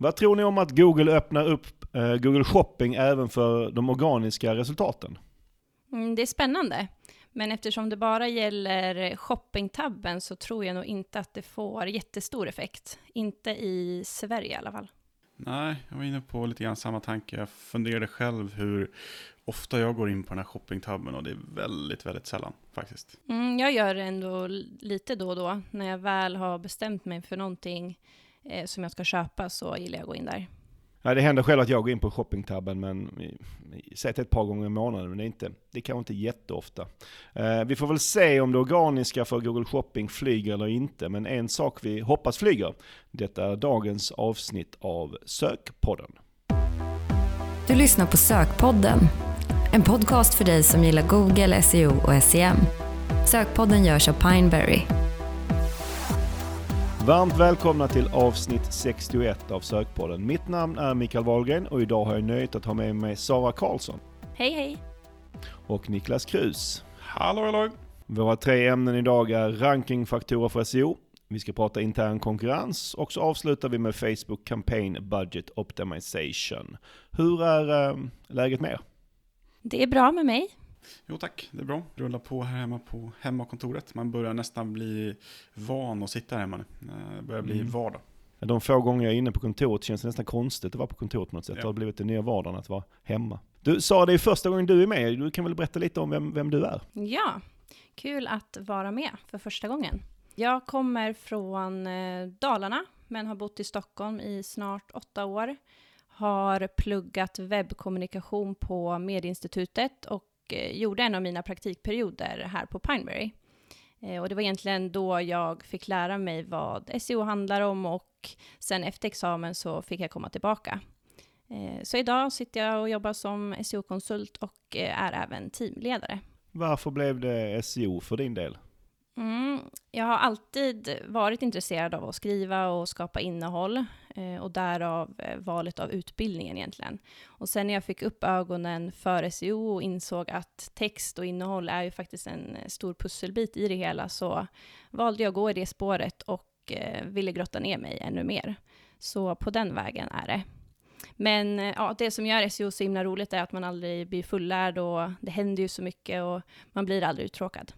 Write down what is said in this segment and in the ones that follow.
Vad tror ni om att Google öppnar upp eh, Google Shopping även för de organiska resultaten? Mm, det är spännande. Men eftersom det bara gäller shoppingtabben så tror jag nog inte att det får jättestor effekt. Inte i Sverige i alla fall. Nej, jag var inne på lite grann samma tanke. Jag funderade själv hur ofta jag går in på den här shoppingtabben och det är väldigt, väldigt sällan faktiskt. Mm, jag gör det ändå lite då och då. När jag väl har bestämt mig för någonting eh, som jag ska köpa så gillar jag att gå in där. Ja, det händer själv att jag går in på shoppingtabben, men sett ett par gånger i månaden, men det är, inte, det är kanske inte jätteofta. Eh, vi får väl se om det organiska för Google Shopping flyger eller inte, men en sak vi hoppas flyger, detta är dagens avsnitt av Sökpodden. Du lyssnar på Sökpodden, en podcast för dig som gillar Google, SEO och SEM. Sökpodden görs av Pineberry. Varmt välkomna till avsnitt 61 av Sökpodden. Mitt namn är Mikael Wahlgren och idag har jag nöjet att ha med mig Sara Karlsson. Hej hej! Och Niklas Krus. Hallå hallå! Våra tre ämnen idag är rankingfaktorer för SEO, vi ska prata intern konkurrens och så avslutar vi med Facebook Campaign Budget Optimization. Hur är äh, läget med er? Det är bra med mig. Jo tack, det är bra. Rulla på här hemma på hemmakontoret. Man börjar nästan bli van att sitta här hemma nu. Eh, det börjar bli mm. vardag. De få gånger jag är inne på kontoret känns det nästan konstigt att vara på kontoret på något sätt. Ja. Det har blivit den nya vardagen att vara hemma. Du sa det är första gången du är med. Du kan väl berätta lite om vem, vem du är? Ja, kul att vara med för första gången. Jag kommer från eh, Dalarna, men har bott i Stockholm i snart åtta år. Har pluggat webbkommunikation på Medieinstitutet och Eh, gjorde en av mina praktikperioder här på Pineberry. Eh, och det var egentligen då jag fick lära mig vad SEO handlar om och sen efter examen så fick jag komma tillbaka. Eh, så idag sitter jag och jobbar som SEO-konsult och är även teamledare. Varför blev det SEO för din del? Mm, jag har alltid varit intresserad av att skriva och skapa innehåll eh, Eh, och därav eh, valet av utbildningen egentligen. Och sen när jag fick upp ögonen för SEO och insåg att text och innehåll är ju faktiskt en eh, stor pusselbit i det hela så valde jag att gå i det spåret och ville grotta ner mig ännu mer. Så på den vägen är det. Men ja, det som gör SEO så himla roligt är att man aldrig blir fullärd och det händer ju så mycket och man blir aldrig uttråkad.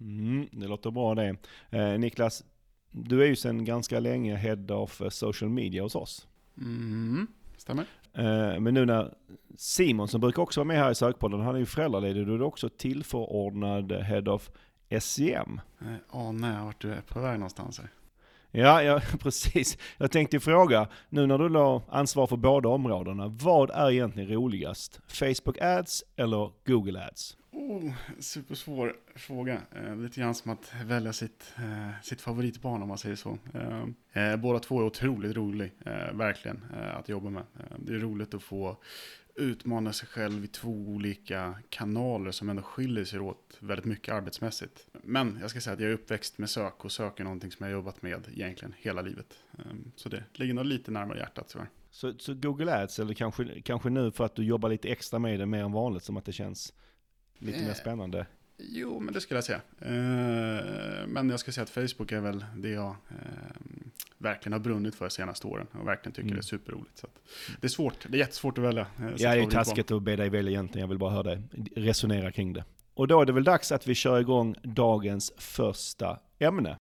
Mm, det låter bra det. Eh, Niklas, du är ju sedan ganska länge Head of Social Media hos oss. Mm, stämmer. Eh, men nu när Simon, som brukar också vara med här i sökpodden, han är ju föräldraledig, du är också tillförordnad Head of SEM. Jag anar vart du är på väg någonstans här. Ja, ja, precis. Jag tänkte fråga, nu när du har ansvar för båda områdena, vad är egentligen roligast? Facebook Ads eller Google Ads? Oh, supersvår fråga. Eh, lite grann som att välja sitt, eh, sitt favoritbarn om man säger så. Eh, eh båda två är otroligt roliga, eh, verkligen, eh, att jobba med. Eh, det är roligt att få utmana sig själv i två olika kanaler som ändå skiljer sig åt väldigt mycket arbetsmässigt. Men jag ska säga att jag är uppväxt med sök och sök är någonting som jag har jobbat med egentligen hela livet. Ehm, så det ligger nog lite närmare hjärtat tyvärr. Så, så Google Ads, eller kanske, kanske nu för att du jobbar lite extra med det mer än vanligt, som att det känns lite mer eh, spännande? Jo, men det skulle jag säga. Eh, men jag ska säga att Facebook är väl det jag eh, verkligen har brunnit för de senaste åren och verkligen tycker mm. det är superroligt. Så det är svårt, det är jättesvårt att välja. Ja, det är taskigt att be dig välja egentligen. Jag vill bara höra dig resonera kring det. Och då är det väl dags att vi kör igång dagens första ämne.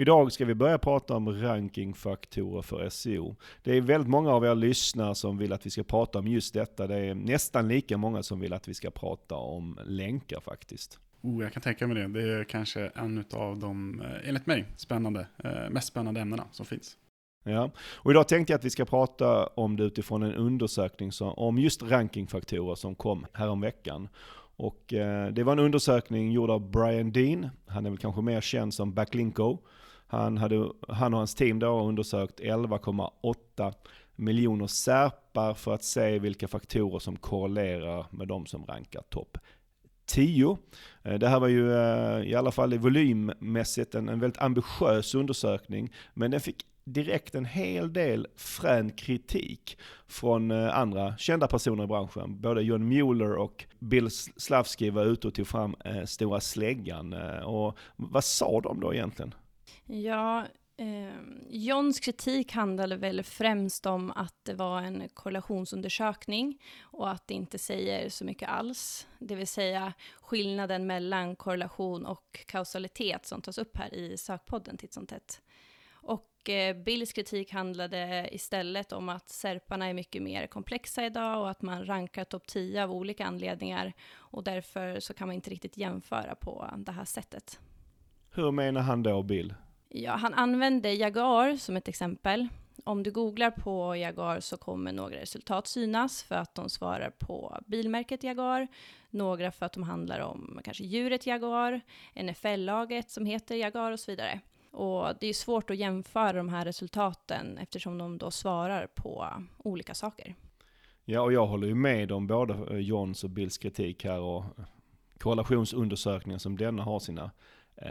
Idag ska vi börja prata om rankingfaktorer för SEO. Det är väldigt många av er lyssnare som vill att vi ska prata om just detta. Det är nästan lika många som vill att vi ska prata om länkar faktiskt. Oh, jag kan tänka mig det. Det är kanske en av de, eh, enligt mig, spännande, eh, mest spännande ämnena som finns. Ja, och idag tänkte jag att vi ska prata om det utifrån en undersökning som, om just rankingfaktorer som kom häromveckan. Och eh, det var en undersökning gjord av Brian Dean, han är väl kanske mer känd som Backlinko. Han, hade, han och hans team då har undersökt 11,8 miljoner särpar för att se vilka faktorer som korrelerar med de som rankar topp 10. Eh, det här var ju eh, i alla fall volymmässigt en, en väldigt ambitiös undersökning, men den fick direkt en hel del frän kritik från eh, andra kända personer i branschen. Både John Mueller och Bill Slavsky var ute och tog fram stora släggan. Och vad sa de då egentligen? Ja, eh, Johns kritik handlade väl främst om att det var en korrelationsundersökning och att det inte säger så mycket alls. Det vill säga skillnaden mellan korrelation och kausalitet som tas upp här i sökpodden titt som tätt. Och eh, Bills kritik handlade istället om att serparna är mycket mer komplexa idag och att man rankar topp 10 av olika anledningar och därför så kan man inte riktigt jämföra på det här sättet. Hur menar han då, Bill? Ja, han använde Jaguar som ett exempel. Om du googlar på Jaguar så kommer några resultat synas för att de svarar på bilmärket Jaguar, några för att de handlar om kanske djuret Jaguar, NFL-laget som heter Jaguar och så vidare. Och det är svårt att jämföra de här resultaten eftersom de då svarar på olika saker. Ja, och jag håller ju med om både Johns och Bills kritik här och korrelationsundersökningar som denna har sina eh,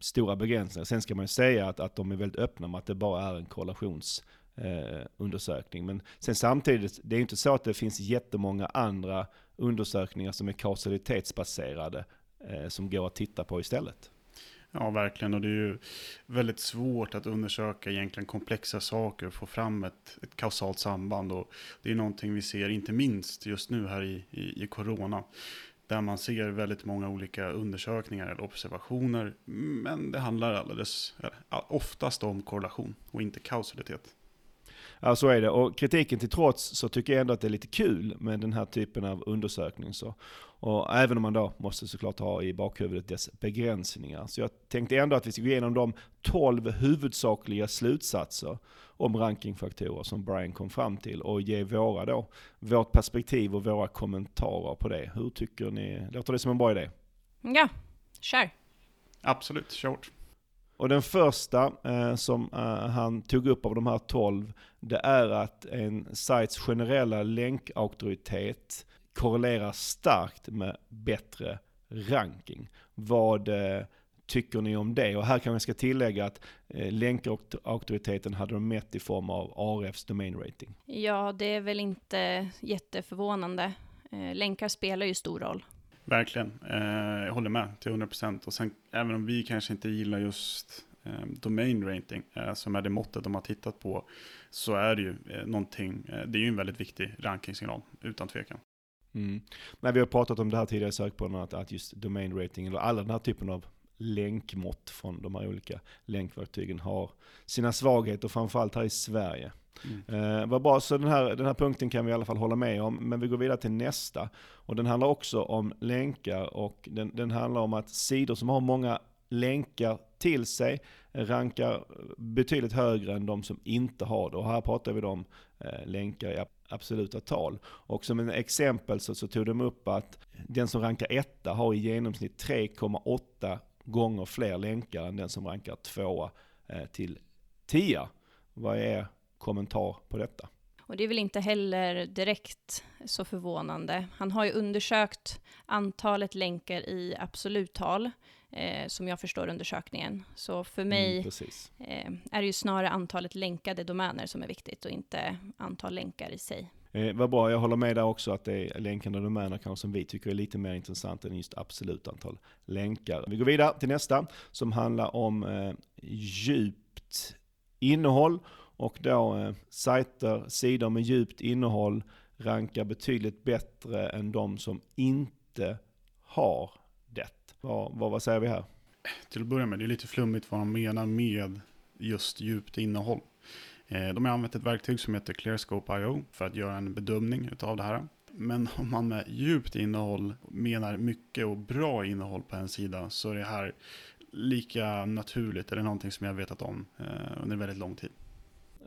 stora begränsningar. Sen ska man ju säga att, att de är väldigt öppna med att det bara är en korrelations Eh, Men sen samtidigt, det är inte så att det finns jättemånga andra undersökningar som är kausalitetsbaserade eh, som går att titta på istället. Ja, verkligen. Och det är ju väldigt svårt att undersöka egentligen komplexa saker och få fram ett, ett kausalt samband. Och det är någonting vi ser, inte minst just nu här i, i, i corona. Där man ser väldigt många olika undersökningar eller observationer. Men det handlar alldeles, oftast om korrelation och inte kausalitet. Ja, så är det. Och kritiken till trots så tycker jag ändå att det är lite kul med den här typen av undersökning. Så. Och även om man då måste såklart ha i bakhuvudet dess begränsningar. Så jag tänkte ändå att vi ska gå igenom de 12 huvudsakliga slutsatser om rankingfaktorer som Brian kom fram till och ge våra då, vårt perspektiv och våra kommentarer på det. Hur tycker ni? Låter det som en bra idé? Ja, kör. Absolut, kört. Och den första eh, som eh, han tog upp av de här 12, det är att en sajts generella länkauktoritet korrelerar starkt med bättre ranking. Vad eh, tycker ni om det? Och här kan jag ska tillägga att eh, länkauktoriteten hade de mätt i form av ARFs domain rating. Ja, det är väl inte jätteförvånande. Eh, länkar spelar ju stor roll. Verkligen, eh, jag håller med till 100%. Och sen även om vi kanske inte gillar just eh, domain rating, eh, som är det måttet de har tittat på, så är det ju eh, någonting, eh, det är ju en väldigt viktig rankingsignal, utan tvekan. Mm. Men vi har pratat om det här tidigare i sökpodden, att, att just domain rating, eller alla den här typen av länkmått från de här olika länkverktygen har sina svagheter, framförallt här i Sverige. Mm. Eh, vad bra, så den här, den här punkten kan vi i alla fall hålla med om, men vi går vidare till nästa. Och den handlar också om länkar och den, den handlar om att sidor som har många länkar till sig rankar betydligt högre än de som inte har det. Och här pratar vi om eh, länkar i absoluta tal. Och som en exempel så, så tog de upp att den som rankar etta har i genomsnitt 3,8 gånger fler länkar än den som rankar tvåa eh, till tia. Vad är kommentar på detta? Och det är väl inte heller direkt så förvånande. Han har ju undersökt antalet länkar i absoluttal, eh, som jag förstår undersökningen. Så för mig mm, eh, är det ju snarare antalet länkade domäner som är viktigt och inte antal länkar i sig. Eh, vad bra, jag håller med där också att det är länkande domäner kanske som vi tycker är lite mer intressant än just absolut antal länkar. Vi går vidare till nästa som handlar om eh, djupt innehåll och då eh, sajter, sidor med djupt innehåll rankar betydligt bättre än de som inte har det. Vad, vad, vad säger vi här? Till att börja med, det är lite flummigt vad de menar med just djupt innehåll. Eh, de har använt ett verktyg som heter ClearScope.io för att göra en bedömning av det här. Men om man med djupt innehåll menar mycket och bra innehåll på en sida så är det här lika naturligt eller någonting som jag vetat om eh, under väldigt lång tid.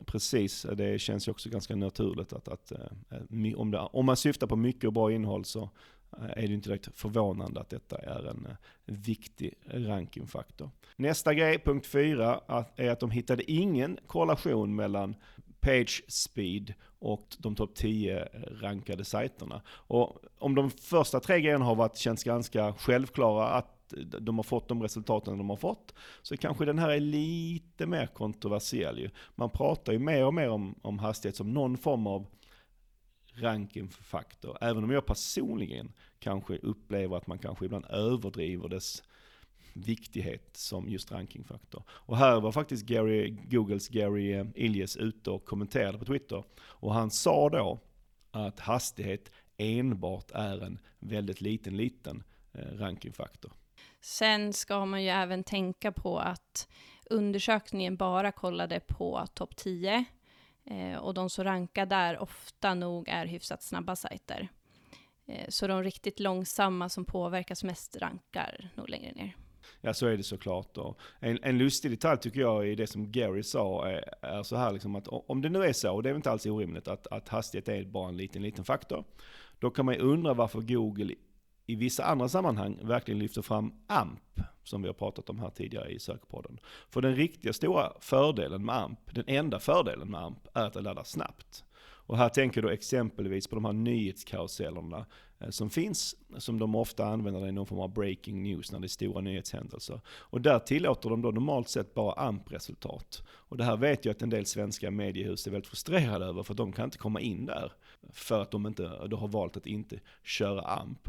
Precis, det känns ju också ganska naturligt att, att eh, om, det, om man syftar på mycket och bra innehåll så Eh, är det inte direkt förvånande att detta är en eh, viktig rankingfaktor. Nästa grej, punkt 4, är att de hittade ingen korrelation mellan page speed och de topp 10 eh, rankade sajterna. Och om de första tre grejerna har varit, känts ganska självklara, att de har fått de resultaten de har fått, så kanske den här är lite mer kontroversiell. Man pratar ju mer och mer om, om hastighet som någon form av rankingfaktor. Även om jag personligen kanske upplever att man kanske ibland överdriver dess viktighet som just rankingfaktor. Och här var faktiskt Gary, Googles Gary eh, Iljes ute och kommenterade på Twitter. Och han sa då att hastighet enbart är en väldigt liten, liten eh, rankingfaktor. Sen ska man ju även tänka på att undersökningen bara kollade på topp 10 eh, och de som rankar där ofta nog är hyfsat snabba sajter. Eh, så de riktigt långsamma som påverkas mest rankar nog längre ner. Ja så är det såklart. Och en, en lustig detalj tycker jag i det som Gary sa är, är så här liksom att om det nu är så, och det är inte alls orimligt, att, att hastighet är bara en liten, liten faktor. Då kan man ju undra varför Google i vissa andra sammanhang verkligen lyfter fram AMP, som vi har pratat om här tidigare i sökpodden. För den riktiga stora fördelen med AMP, den enda fördelen med AMP, är att det laddar snabbt. Och här tänker du exempelvis på de här nyhetskarusellerna eh, som finns, som de ofta använder i någon form av breaking news när det är stora nyhetshändelser. Och där tillåter de då normalt sett bara AMP-resultat. Och det här vet jag att en del svenska mediehus är väldigt frustrerade över, för de kan inte komma in där. För att de inte, de har valt att inte köra AMP.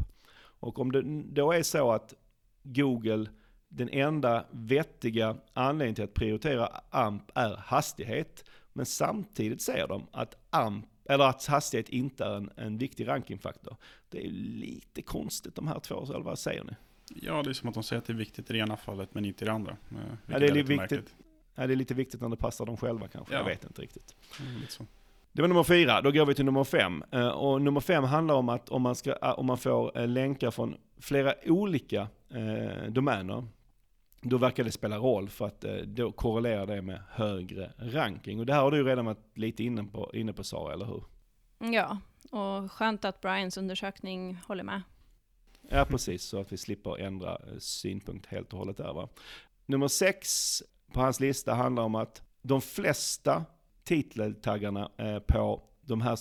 Och om det då är så att Google, den enda vettiga anledningen till att prioritera AMP är hastighet, men samtidigt säger de att AMP, eller att hastighet inte är en, en viktig rankingfaktor. Det är lite konstigt de här två, eller vad säger ni? Ja, det är som att de säger att det är viktigt i det ena fallet men inte i det andra. Eh, ja, det är, är lite viktigt. Ja, det är lite viktigt när det passar dem själva kanske, ja. jag vet inte riktigt. Mm, det var nummer fyra, då går vi till nummer fem. Eh, och nummer fem handlar om att om man, ska, om man får eh, länkar från flera olika eh, domäner, då verkar det spela roll för att eh, då korrelerar det med högre ranking. Och det här har du redan varit lite inne på, inne på Sara, eller hur? Ja, och skönt att Brians undersökning håller med. Ja, precis, så att vi slipper ändra eh, synpunkt helt och hållet där va. Nummer sex på hans lista handlar om att de flesta titeltaggarna eh, på de här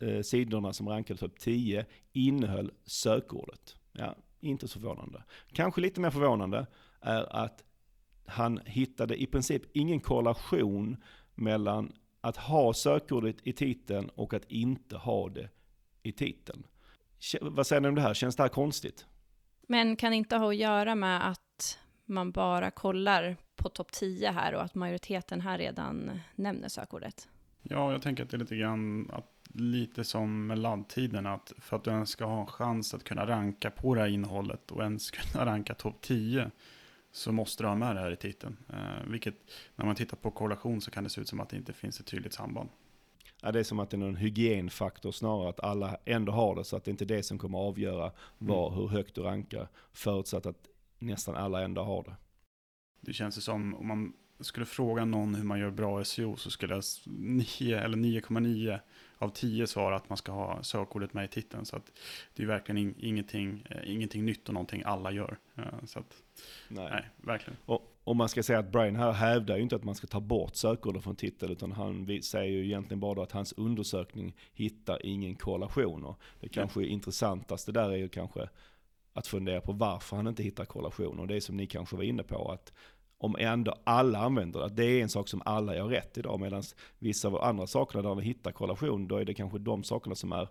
eh, sidorna som rankade topp 10 innehöll sökordet. Ja, inte så förvånande. Kanske lite mer förvånande är att han hittade i princip ingen korrelation mellan att ha sökordet i titeln och att inte ha det i titeln. Vad säger ni om det här? Känns det här konstigt? Men kan det inte ha att göra med att man bara kollar på topp 10 här och att majoriteten här redan nämner sökordet? Ja, jag tänker att det är lite grann att, lite som med laddtiden, att för att du ens ska ha en chans att kunna ranka på det här innehållet och ens kunna ranka topp 10 så måste du ha med det här i titeln. Eh, vilket, när man tittar på korrelation så kan det se ut som att det inte finns ett tydligt samband. Ja, det är som att det är någon hygienfaktor snarare, att alla ändå har det, så att det inte är det som kommer att avgöra var, mm. hur högt du rankar, förutsatt att nästan alla ändå har det. Det känns som, om man skulle fråga någon hur man gör bra SEO så skulle 9 eller 9,9 av 10 svara att man ska ha sökordet med i titeln. Så att det är verkligen ingenting, eh, ingenting nytt och någonting alla gör. Eh, så att, nej. nej verkligen. Och, och man ska säga att Brian här hävdar ju inte att man ska ta bort sökordet från titeln, utan han säger ju egentligen bara att hans undersökning hittar ingen korrelation. det kanske ja. intressantaste där är ju kanske att fundera på varför han inte hittar korrelationer. Det är som ni kanske var inne på, att om ändå alla använder det. Det är en sak som alla gör rätt idag, medan vissa av andra sakerna där vi hittar korrelation, då är det kanske de sakerna som är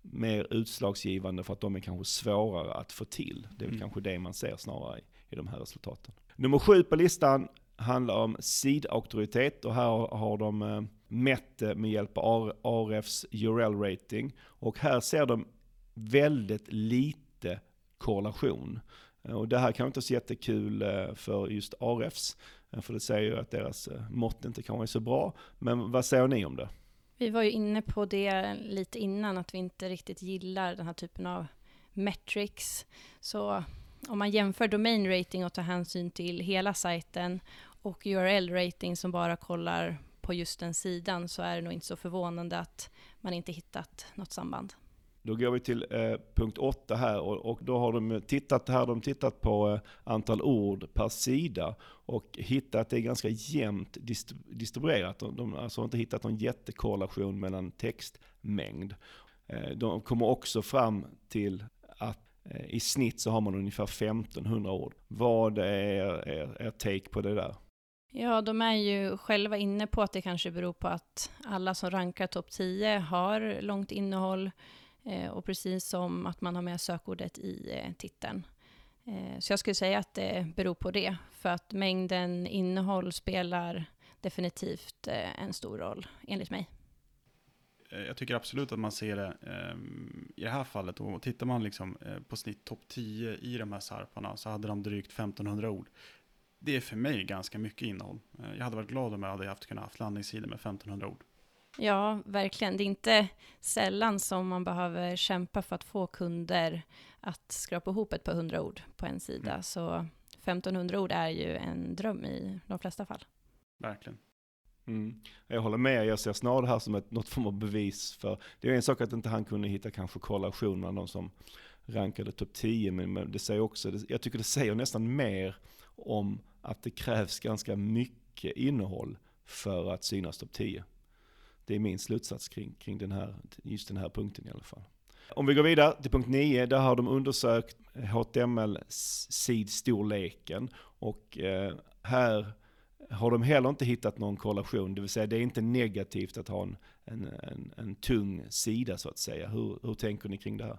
mer utslagsgivande för att de är kanske svårare att få till. Det är mm. kanske det man ser snarare i, i de här resultaten. Nummer sju på listan handlar om sidauktoritet och här har de eh, mätt med hjälp av RFs URL rating. Och här ser de väldigt lite korrelation. Eh, och det här kan inte vara så jättekul eh, för just Arefs, eh, för det säger ju att deras mått inte kan vara så bra. Men vad säger ni om det? Vi var ju inne på det lite innan, att vi inte riktigt gillar den här typen av metrics. Så om man jämför domain rating och tar hänsyn till hela sajten och URL rating som bara kollar på just den sidan så är det nog inte så förvånande att man inte hittat något samband. Då går vi till eh, punkt 8 här och, och, då har de tittat, här de tittat på eh, antal ord per sida och hittat att det är ganska jämnt distribuerat. De, de alltså inte hittat någon jättekorrelation mellan textmängd. Eh, de kommer också fram till att Eh, I snitt så har man ungefär 1500 ord. Vad är er, er, er take på det där? Ja, de är ju själva inne på att det kanske beror på att alla som rankar topp 10 har långt innehåll Eh, och precis som att man har med sökordet i eh, titeln. Eh, så jag skulle säga att det beror på det, för att mängden innehåll spelar definitivt eh, en stor roll, enligt mig. Eh, jag tycker absolut att man ser det eh, i det här fallet. Och tittar man liksom, eh, på snitt topp 10 i de här sarparna så hade de drygt 1500 ord. Det är för mig ganska mycket innehåll. Eh, jag hade varit glad om jag hade haft kunnat haft landningssidor med 1500 ord. Ja, verkligen. Det är inte sällan som man behöver kämpa för att få kunder att skrapa ihop ett par hundra ord på en sida. Mm. Så 1500 ord är ju en dröm i de flesta fall. Verkligen. Mm. Jag håller med, jag ser snarare det här som ett, något form av bevis för, det är en sak att inte han kunde hitta kanske korrelation mellan de som rankade topp 10, men det säger också, jag tycker det säger nästan mer om att det krävs ganska mycket innehåll för att synas topp 10. Det är min slutsats kring, kring den här, just den här punkten i alla fall. Om vi går vidare till punkt 9, där har de undersökt HTML-sidstorleken och eh, här har de heller inte hittat någon korrelation, det vill säga det är inte negativt att ha en, en, en, en tung sida så att säga. Hur, hur tänker ni kring det här?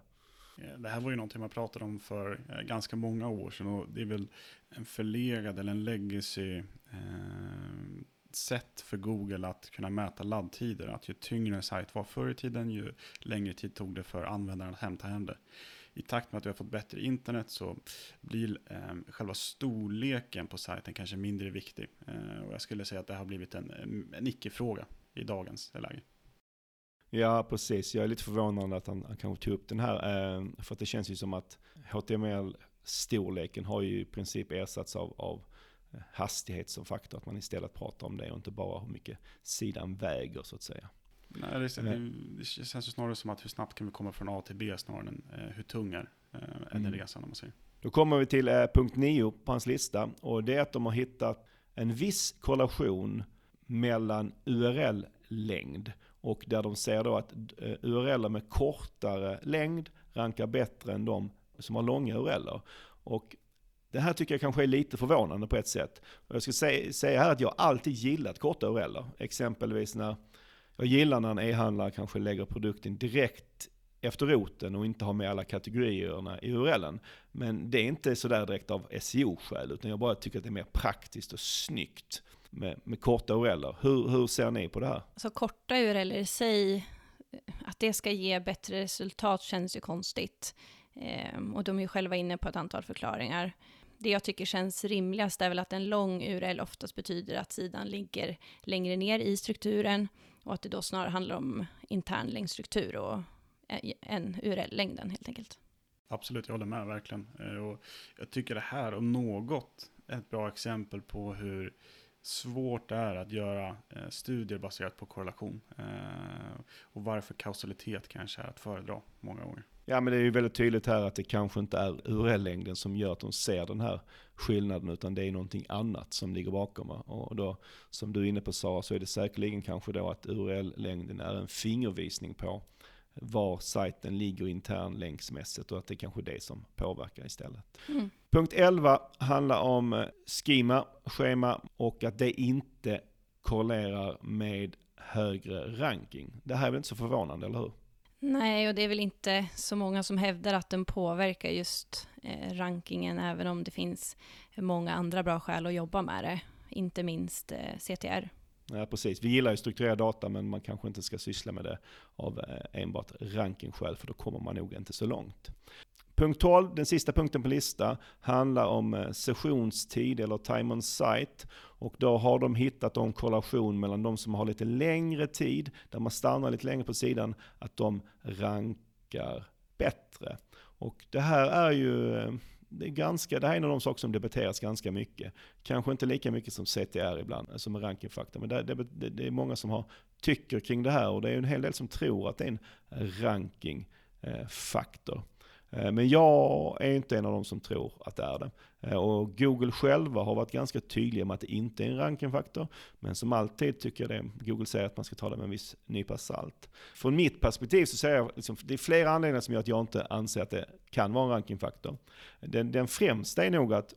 Det här var ju någonting man pratade om för eh, ganska många år sedan och det är väl en förlegad eller en legacy eh, sätt för Google att kunna mäta laddtider. Att ju tyngre en sajt var förr i tiden, ju längre tid tog det för användaren att hämta hem det i takt med att vi har fått bättre internet så blir eh, själva storleken på sajten kanske mindre viktig. Eh, och jag skulle säga att det har blivit en, en icke-fråga i dagens läge. Ja, precis. Jag är lite förvånad att han, han kanske tog upp den här. Eh, för att det känns ju som att HTML-storleken har ju i princip ersatts av, av hastighet som faktor. Att man istället pratar om det och inte bara hur mycket sidan väger så att säga. Nej, det, det, det känns ju snarare som att hur snabbt kan vi komma från A till B snarare än eh, hur tung är, eh, är den mm. resan om man säger. Då kommer vi till eh, punkt 9 på hans lista och det är att de har hittat en viss korrelation mellan URL-längd och där de ser då att eh, URL med kortare längd rankar bättre än de som har långa URL. Och det här tycker jag kanske är lite förvånande på ett sätt. Jag ska säga, här att jag alltid gillat korta oreller. Exempelvis när jag gillar när en e-handlare kanske lägger produkten direkt efter roten och inte har med alla kategorierna i URLen. Men det är inte sådär direkt av SEO-skäl, utan jag bara tycker att det är mer praktiskt och snyggt med, med korta ureller. Hur, hur ser ni på det här? Alltså korta ureller i sig, att det ska ge bättre resultat känns ju konstigt. Ehm, och de är ju själva inne på ett antal förklaringar. Det jag tycker känns rimligast är väl att en lång URL oftast betyder att sidan ligger längre ner i strukturen och att det då snarare handlar om intern längdstruktur och eh, än URL-längden helt enkelt. Absolut, jag håller med verkligen. Eh, och jag tycker det här om något är ett bra exempel på hur svårt det är att göra eh, studier baserat på korrelation. Och varför kausalitet kanske är att föredra många gånger. Ja men det är ju väldigt tydligt här att det kanske inte är URL-längden som gör att de ser den här skillnaden utan det är någonting annat som ligger bakom. Och då som du är inne på Sara så är det säkerligen kanske då att URL-längden är en fingervisning på var sajten ligger internlänksmässigt och att det är kanske är det som påverkar istället. Mm. Punkt 11 handlar om eh, schema, schema och att det inte korrelerar med högre ranking. Det här är väl inte så förvånande, eller hur? Nej, och det är väl inte så många som hävdar att den påverkar just eh, rankingen, även om det finns många andra bra skäl att jobba med det, inte minst eh, CTR. Ja, precis. Vi gillar ju strukturerad data, men man kanske inte ska syssla med det av eh, enbart rankingskäl, för då kommer man nog inte så långt. Punkt 12, den sista punkten på lista, handlar om eh, sessionstid eller time on site. Och då har de hittat en korrelation mellan de som har lite längre tid, där man stannar lite längre på sidan, att de rankar bättre. Och det här är ju eh, det, är ganska, det här är en av de saker som debatteras ganska mycket. Kanske inte lika mycket som CTR ibland, eh, som är rankingfaktor. Men det, det, det är många som har, tycker kring det här och det är en hel del som tror att det är en rankingfaktor. Eh, men jag är inte en av de som tror att det är det. Eh, och Google själva har varit ganska tydliga med att det inte är en rankingfaktor. Men som alltid tycker jag det, Google säger att man ska ta det med en viss nypa salt. Från mitt perspektiv så säger jag, liksom, det är flera anledningar som gör att jag inte anser att det kan vara en rankingfaktor. Den, den främsta är nog att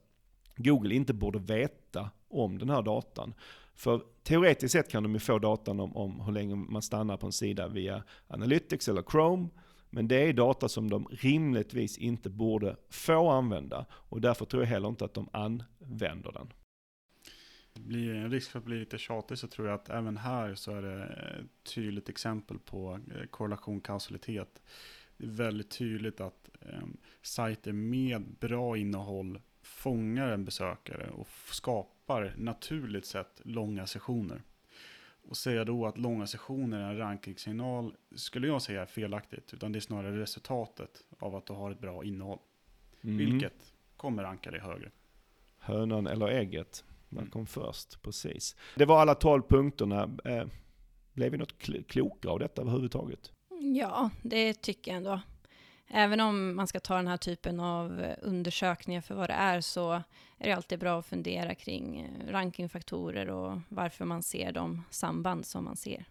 Google inte borde veta om den här datan. För teoretiskt sett kan de ju få datan om, om hur länge man stannar på en sida via Analytics eller Chrome. Men det är data som de rimligtvis inte borde få använda. Och därför tror jag heller inte att de använder den. Blir en risk för att bli lite tjatig så tror jag att även här så är det ett tydligt exempel på eh, korrelation kausalitet. Det är väldigt tydligt att eh, sajter med bra innehåll fångar en besökare och skapar naturligt sett långa sessioner. Och säga då att långa sessioner är en rankingsignal skulle jag säga är felaktigt. Utan det är snarare resultatet av att du har ett bra innehåll. Mm. Vilket kommer ranka dig högre. Hönan eller ägget? Vad mm. kom mm. först? Precis. Det var alla tolv punkterna. Eh, blev vi något klokare av detta överhuvudtaget? Ja, det tycker jag ändå. Även om man ska ta den här typen av undersökningar för vad det är så är det alltid bra att fundera kring eh, rankingfaktorer och varför man ser de samband som man ser.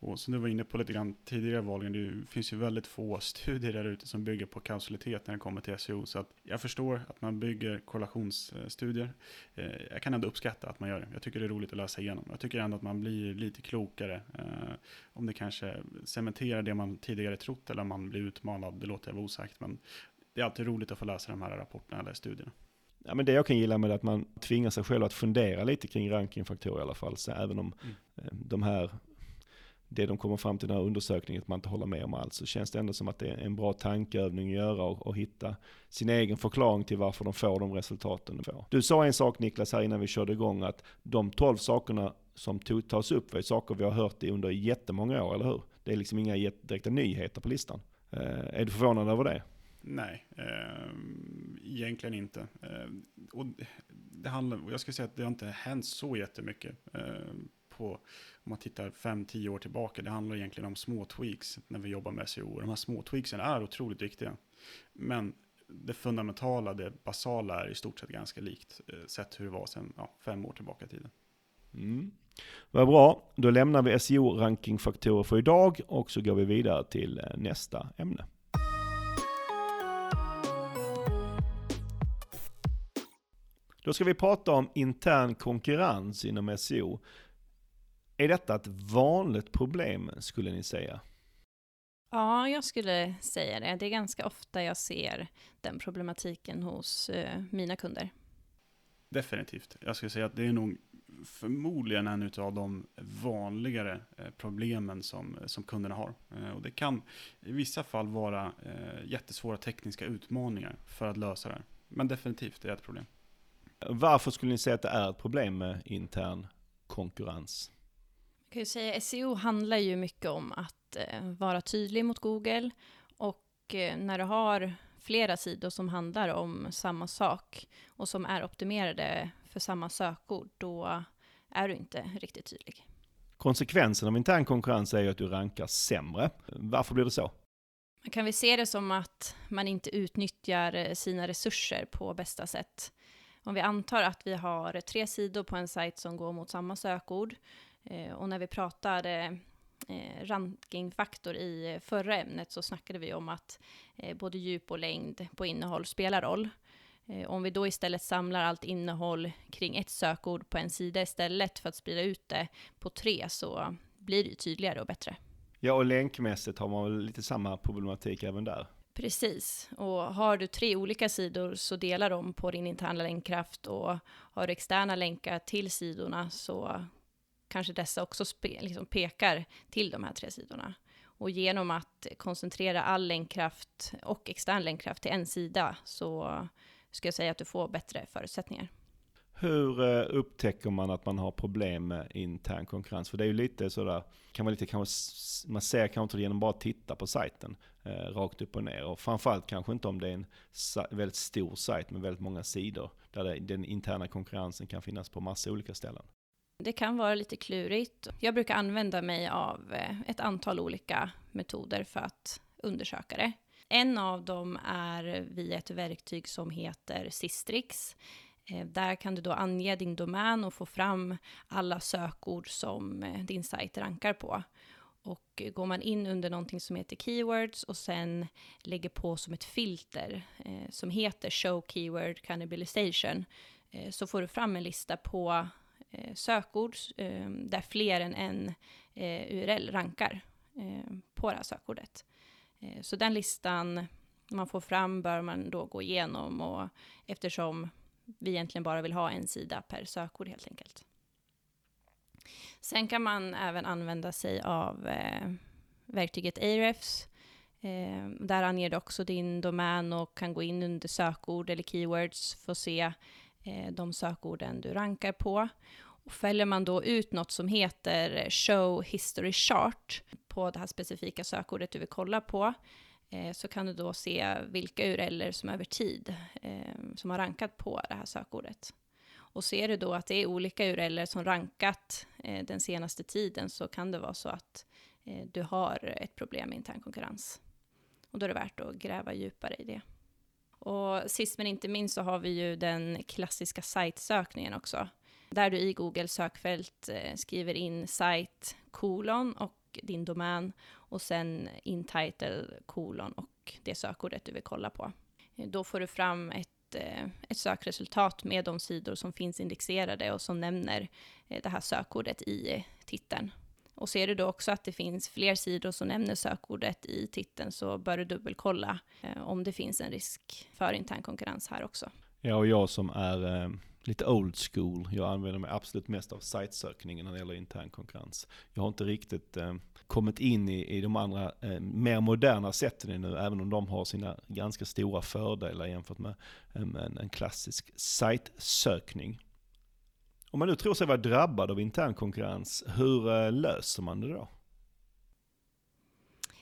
Och som du var inne på lite grann tidigare Valgen, det finns ju väldigt få studier där ute som bygger på kausalitet när det kommer till SEO. Så att jag förstår att man bygger korrelationsstudier. Eh, jag kan ändå uppskatta att man gör det. Jag tycker det är roligt att läsa igenom. Jag tycker ändå att man blir lite klokare. Eh, om det kanske cementerar det man tidigare trott eller om man blir utmanad, det låter jag vara osagt. Men det är alltid roligt att få läsa de här rapporterna eller studierna. Ja, men det jag kan gilla med det är att man tvingar sig själv att fundera lite kring rankingfaktorer i alla fall. Så även om mm. Eh, de här det de kommer fram till i den här undersökningen, att man inte håller med om allt, så känns det ändå som att det är en bra tankeövning att göra och, och hitta sin egen förklaring till varför de får de resultaten de får. Du sa en sak Niklas här innan vi körde igång, att de tolv sakerna som tog, tas upp var saker vi har hört i under jättemånga år, eller hur? Det är liksom inga direkta nyheter på listan. Eh, är du förvånad över det? Nej, eh, egentligen inte. Eh, och det handlar, jag ska säga att det har inte hänt så jättemycket. Eh, på, om man tittar 5-10 år tillbaka, det handlar egentligen om små tweaks när vi jobbar med SEO. De här små tweaksen är otroligt viktiga. Men det fundamentala, det basala är i stort sett ganska likt eh, sett hur det var sedan ja, fem år tillbaka i tiden. Mm. Vad bra, då lämnar vi SEO-rankingfaktorer för idag och så går vi vidare till eh, nästa ämne. Då ska vi prata om intern konkurrens inom SEO. Är detta ett vanligt problem skulle ni säga? Ja, jag skulle säga det. Det är ganska ofta jag ser den problematiken hos eh, mina kunder. Definitivt. Jag skulle säga att det är nog förmodligen en av de vanligare eh, problemen som, som kunderna har. Eh, och det kan i vissa fall vara eh, jättesvåra tekniska utmaningar för att lösa det Men definitivt, det är ett problem. Varför skulle ni säga att det är ett problem med intern konkurrens? Kan ju säga SEO handlar ju mycket om att eh, vara tydlig mot Google och eh, när du har flera sidor som handlar om samma sak och som är optimerade för samma sökord, då är du inte riktigt tydlig. Konsekvensen av intern konkurrens är ju att du rankar sämre. Varför blir det så? Man kan vi se det som att man inte utnyttjar eh, sina resurser på bästa sätt. Om vi antar att vi har tre sidor på en sajt som går mot samma sökord och när vi pratade eh, rankingfaktor i förra ämnet så snackade vi om att eh, både djup och längd på innehåll spelar roll. Eh, om vi då istället samlar allt innehåll kring ett sökord på en sida istället för att sprida ut det på tre så blir det ju tydligare och bättre. Ja, och länkmässigt har man väl lite samma problematik även där. Precis, och har du tre olika sidor så delar de på din interna länkkraft och har du externa länkar till sidorna så kanske dessa också spe, liksom pekar till de här tre sidorna. Och genom att koncentrera all länkkraft och extern länkkraft till en sida så ska jag säga att du får bättre förutsättningar. Hur eh, upptäcker man att man har problem med intern konkurrens? För det är ju lite sådär, kan man lite kanske, man ser kanske inte genom bara att titta på sajten eh, rakt upp och ner. Och framförallt kanske inte om det är en väldigt stor sajt med väldigt många sidor. Där det, den interna konkurrensen kan finnas på massa olika ställen. Det kan vara lite klurigt. Jag brukar använda mig av eh, ett antal olika metoder för att undersöka det. En av dem är via ett verktyg som heter Sistrix. Eh, där kan du då ange din domän och få fram alla sökord som eh, din sajt rankar på. Och går man in under någonting som heter keywords och sen lägger på som ett filter eh, som heter show keyword cannibalization eh, så får du fram en lista på Eh, sökord eh, där fler än en eh, URL rankar eh, på det här sökordet. Eh, så den listan man får fram bör man då gå igenom och eftersom vi egentligen bara vill ha en sida per sökord helt enkelt. Sen kan man även använda sig av eh, verktyget Ahrefs. Eh, där anger du också din domän och kan gå in under sökord eller keywords för att se Eh, de sökorden du rankar på. Och fäller man då ut något som heter Show History Chart på det här specifika sökordet du vill kolla på, eh, så kan du då se vilka URLer som över tid eh, som har rankat på det här sökordet. Och ser du då att det är olika URLer som rankat eh, den senaste tiden så kan det vara så att eh, du har ett problem med intern konkurrens. Och då är det värt att gräva djupare i det. Och sist men inte minst så har vi ju den klassiska sajtsökningen också. Där du i Google sökfält eh, skriver in site kolon och din domän och sen in title kolon och det sökordet du vill kolla på. Eh, då får du fram ett eh, ett sökresultat med de sidor som finns indexerade och som nämner det här sökordet i titeln. Och ser du då också att det finns fler sidor som nämner sökordet i titeln så bör du dubbelkolla eh, om det finns en risk för intern konkurrens här också. Ja, och jag som är eh, lite old school, jag använder mig absolut mest av sajtsökningen när det gäller intern konkurrens. Jag har inte riktigt eh, kommit in i, i de andra eh, mer moderna sätten nu, även om de har sina ganska stora fördelar jämfört med eh, en, en klassisk sajtsökning. Om man nu tror sig vara drabbad av intern konkurrens, hur eh, löser man det då?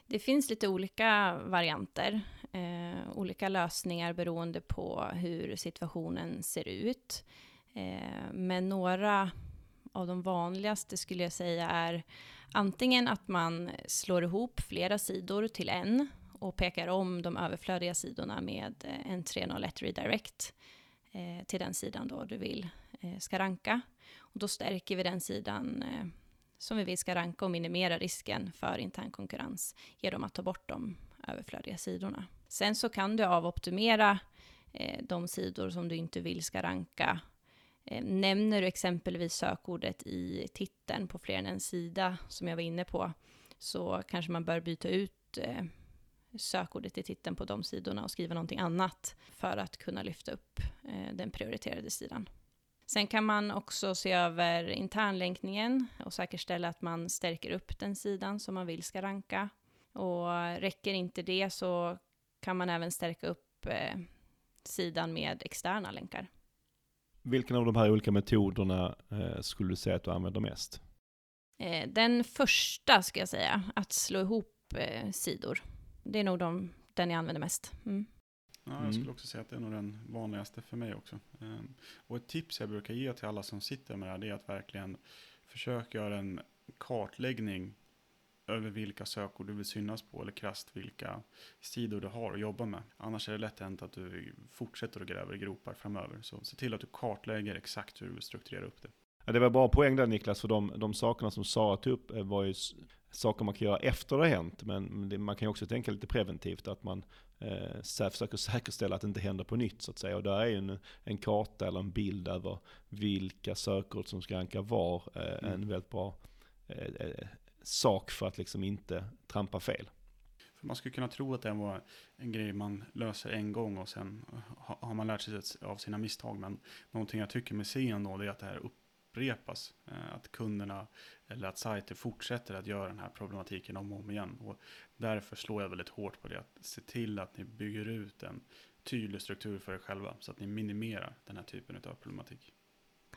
Det finns lite olika varianter, eh, olika lösningar beroende på hur situationen ser ut. Eh, men några av de vanligaste skulle jag säga är antingen att man slår ihop flera sidor till en och pekar om de överflödiga sidorna med eh, en 301 redirect eh, till den sidan då du vill Eh, ska ranka. Och då stärker vi den sidan eh, som vi vill ska ranka och minimera risken för intern konkurrens genom att ta bort de överflödiga sidorna. Sen så kan du avoptimera eh, de sidor som du inte vill ska ranka Eh, nämner du exempelvis sökordet i titeln på fler än en sida, som jag var inne på, så kanske man bör byta ut eh, sökordet i titeln på de sidorna och skriva någonting annat för att kunna lyfta upp eh, den prioriterade sidan. Sen kan man också se över internlänkningen och säkerställa att man stärker upp den sidan som man vill ska ranka. Och räcker inte det så kan man även stärka upp sidan med externa länkar. Vilken av de här olika metoderna eh, skulle du säga att du använder mest? Eh, den första ska jag säga, att slå ihop eh, sidor. Det är nog de, den jag använder mest. Mm. Ja, jag mm. skulle också säga att det är nog den vanligaste för mig också. Ehm, och ett tips jag brukar ge till alla som sitter med det här, det är att verkligen försöka göra en kartläggning över vilka sökord du vill synas på eller krasst vilka sidor du har att jobba med. Annars är det lätt hänt att du fortsätter att gräva i gropar framöver. Så se till att du kartlägger exakt hur du vill strukturera upp det. Ja, det var bra poäng där Niklas, för de, de sakerna som Sara tog upp eh, var ju saker man kan göra efter det har hänt. Men det, man kan ju också tänka lite preventivt, att man eh, försöker säkerställa att det inte händer på nytt så att säga. Och där är ju en, en karta eller en bild över vilka sökord som ska ranka var eh, mm. en väldigt bra eh, eh sak för att liksom inte trampa fel. För man skulle kunna tro att det var en grej man löser en gång och sen har man lärt sig av sina misstag. Men någonting jag tycker med scen då är att det här upprepas. Eh, att kunderna eller att sajter fortsätter att göra den här problematiken om och om igen. Och därför slår jag väldigt hårt på det. Att se till att ni bygger ut en tydlig struktur för er själva. Så att ni minimerar den här typen av problematik.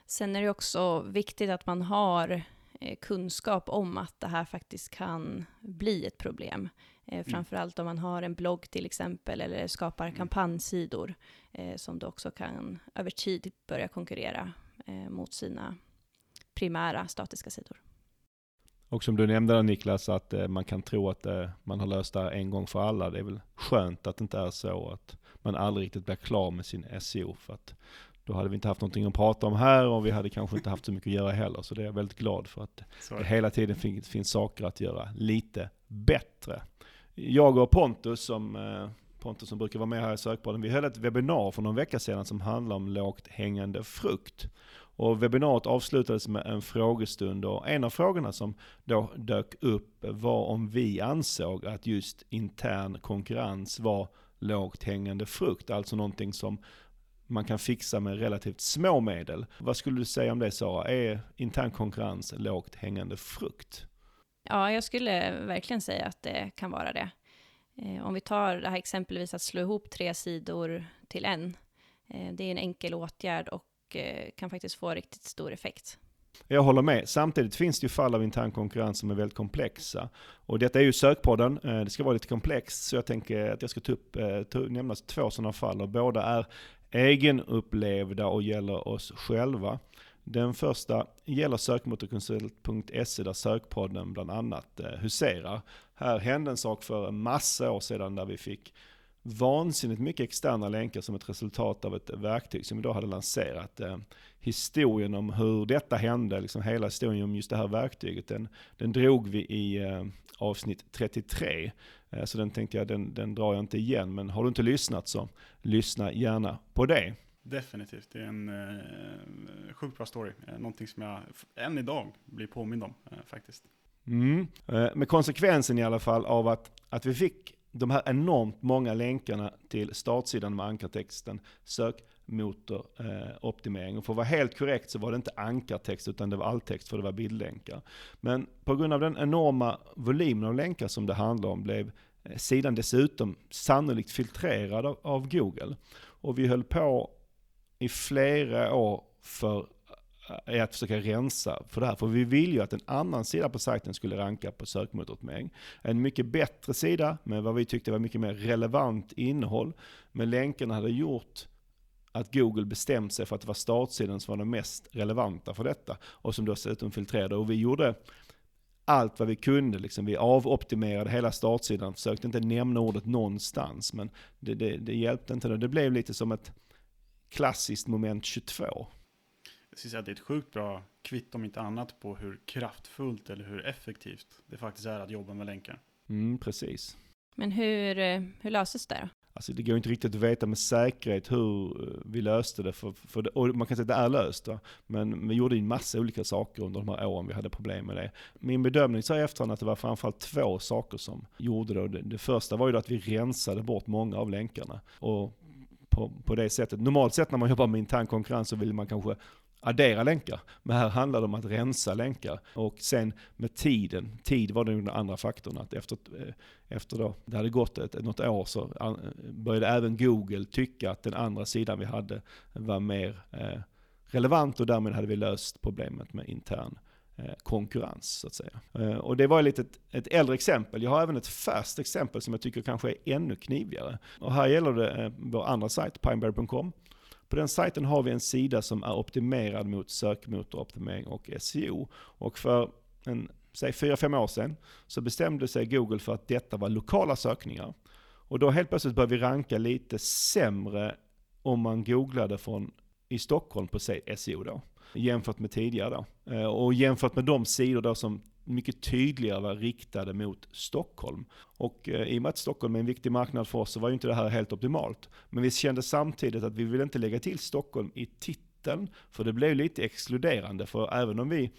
Sen är det också viktigt att man har Eh, kunskap om att det här faktiskt kan bli ett problem. Eh, mm. framförallt om man har en blogg till exempel, eller skapar mm. kampanjsidor, eh, som då också kan över tid börja konkurrera eh, mot sina primära statiska sidor. Och som du nämnde där Niklas, att eh, man kan tro att eh, man har löst det här en gång för alla. Det är väl skönt att det inte är så att man aldrig riktigt blir klar med sin SEO. För att då hade vi inte haft någonting att prata om här och vi hade kanske inte haft så mycket att göra heller. Så det är jag väldigt glad för att det hela tiden finns, finns saker att göra lite bättre. Jag och Pontus som eh, Pontus som brukar vara med här i Sökpodden, vi höll ett webbinar för någon vecka sedan som handlar om lågt hängande frukt. Och webbinariet avslutades med en frågestund och en av frågorna som då dök upp var om vi ansåg att just intern konkurrens var lågt hängande frukt, alltså någonting som man kan fixa med relativt små medel. Vad skulle du säga om det Sara? Är intern konkurrens lågt hängande frukt? Ja, jag skulle verkligen säga att det kan vara det. Eh, om vi tar det här exempelvis att slå ihop tre sidor till en. Eh, det är en enkel åtgärd och och eh, kan faktiskt få riktigt stor effekt. Jag håller med. Samtidigt finns det ju fall av intern konkurrens som är väldigt komplexa. Och detta är ju sökpodden, eh, det ska vara lite komplext, så jag tänker att jag ska ta upp, eh, ta, nämna två sådana fall. Och båda är egenupplevda och gäller oss själva. Den första gäller sökmotorkonsult.se där sökpodden bland annat huserar. Här hände en sak för en massa år sedan där vi fick vansinnigt mycket externa länkar som ett resultat av ett verktyg som vi då hade lanserat. Eh, historien om hur detta hände, liksom hela historien om just det här verktyget, den, den drog vi i eh, avsnitt 33. Eh, så den tänkte jag, den, den drar jag inte igen, men har du inte lyssnat så lyssna gärna på det. Definitivt, det är en eh, sjukt bra story. Eh, någonting som jag än idag blir påmind om eh, faktiskt. Mm. Eh, med konsekvensen i alla fall av att, att vi fick de här enormt många länkarna till startsidan med ankartexten sökmotoroptimering. Eh, och för att vara helt korrekt så var det inte ankartext utan det var alltext för det var bildlänkar. Men på grund av den enorma volymen av länkar som det handlar om blev eh, sidan dessutom sannolikt filtrerad av, av Google. Och vi höll på i flera år för är att försöka rensa för det här. För vi vill ju att en annan sida på sajten skulle ranka på sökmotoroptimering. En mycket bättre sida med vad vi tyckte var mycket mer relevant innehåll. Men länkarna hade gjort att Google bestämt sig för att det var startsidan som var den mest relevanta för detta. Och som dessutom filtrerade. Och vi gjorde allt vad vi kunde. Liksom. Vi avoptimerade hela startsidan, försökte inte nämna ordet någonstans. Men det, det, det hjälpte inte. Det blev lite som ett klassiskt moment 22 skulle säga att det är ett sjukt bra kvitt om inte annat på hur kraftfullt eller hur effektivt det faktiskt är att jobba med länkar. Mm, precis. Men hur, eh, hur löses det då? Alltså det går inte riktigt att veta med säkerhet hur eh, vi löste det, för, för det, och man kan säga att det är löst. Va? Men vi gjorde en massa olika saker under de här åren vi hade problem med det. Min bedömning så i efterhand att det var framförallt två saker som gjorde det. Det, det första var ju att vi rensade bort många av länkarna. Och på, på det sättet, normalt sett när man jobbar med intern konkurrens så vill man kanske addera länkar. Men här handlar det om att rensa länkar. Och sen med tiden, tid var den andra faktorn. Att efter, eh, efter då, det hade gått ett, något år så eh, började även Google tycka att den andra sidan vi hade var mer eh, relevant och därmed hade vi löst problemet med intern eh, konkurrens så att säga. Eh, och det var lite ett, ett äldre exempel. Jag har även ett färskt exempel som jag tycker kanske är ännu knivigare. Och här gäller det vår andra sajt, pineberry.com. På den sajten har vi en sida som är optimerad mot sökmotoroptimering och SEO. Och för en, säg 4-5 år sedan så bestämde sig Google för att detta var lokala sökningar. Och då helt plötsligt började vi ranka lite sämre om man googlade från i Stockholm på SEO då. Jämfört med tidigare då. Eh, och jämfört med de sidor då som mycket tydligare var riktade mot Stockholm. Och eh, i och med att Stockholm är en viktig marknad för oss så var ju inte det här helt optimalt. Men vi kände samtidigt att vi ville inte lägga till Stockholm i titeln, för det blev lite exkluderande. För även om vi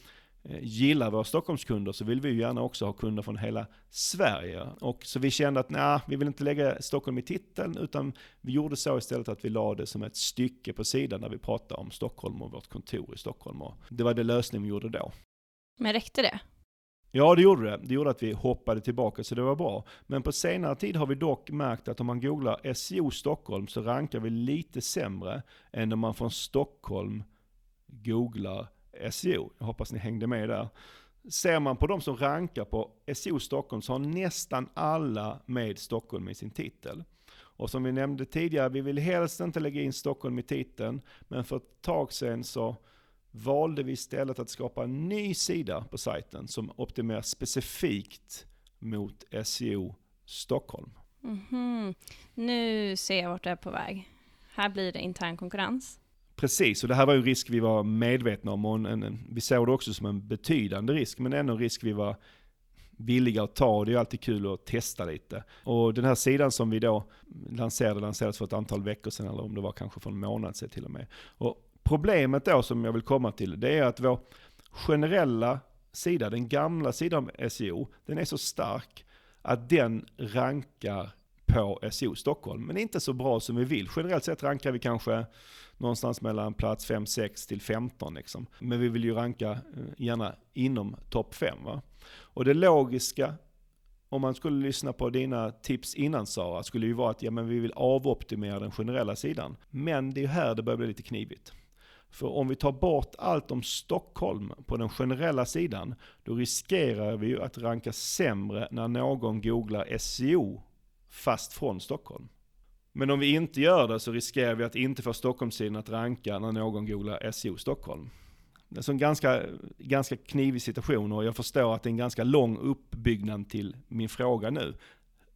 eh, gillar våra Stockholmskunder så vill vi ju gärna också ha kunder från hela Sverige. Och så vi kände att nej, vi vill inte lägga Stockholm i titeln, utan vi gjorde så istället att vi la det som ett stycke på sidan där vi pratade om Stockholm och vårt kontor i Stockholm. Och det var det lösning vi gjorde då. Men räckte det? Ja, det gjorde det. Det gjorde att vi hoppade tillbaka, så det var bra. Men på senare tid har vi dock märkt att om man googlar SEO Stockholm så rankar vi lite sämre än om man från Stockholm googlar SEO. Jag hoppas ni hängde med där. Ser man på de som rankar på SEO Stockholm så har nästan alla med Stockholm i sin titel. Och som vi nämnde tidigare, vi vill helst inte lägga in Stockholm i titeln, men för ett tag sedan så valde vi istället att skapa en ny sida på sajten som optimerar specifikt mot SEO Stockholm. Mhm. Nu ser jag vart du är på väg. Här blir det intern konkurrens. Precis, och det här var ju en risk vi var medvetna om och en, en, vi såg det också som en betydande risk, men ändå en risk vi var villiga att ta och det är alltid kul att testa lite. Och den här sidan som vi då lanserade, lanserades för ett antal veckor sedan, eller om det var kanske för en månad sedan till och med. Och problemet då som jag vill komma till, det är att vår generella sida, den gamla sidan om SEO, den är så stark att den rankar på SEO Stockholm, men inte så bra som vi vill. Generellt sett rankar vi kanske någonstans mellan plats 5, 6 till 15 liksom. Men vi vill ju ranka eh, gärna inom topp 5 va. Och det logiska, om man skulle lyssna på dina tips innan Sara, skulle ju vara att ja, men vi vill avoptimera den generella sidan. Men det är här det börjar bli lite knivigt. För om vi tar bort allt om Stockholm på den generella sidan, då riskerar vi ju att ranka sämre när någon googlar SEO fast från Stockholm. Men om vi inte gör det så riskerar vi att inte få Stockholmssidan att ranka när någon googlar SEO Stockholm. Det är en ganska, ganska knivig situation och jag förstår att det är en ganska lång uppbyggnad till min fråga nu.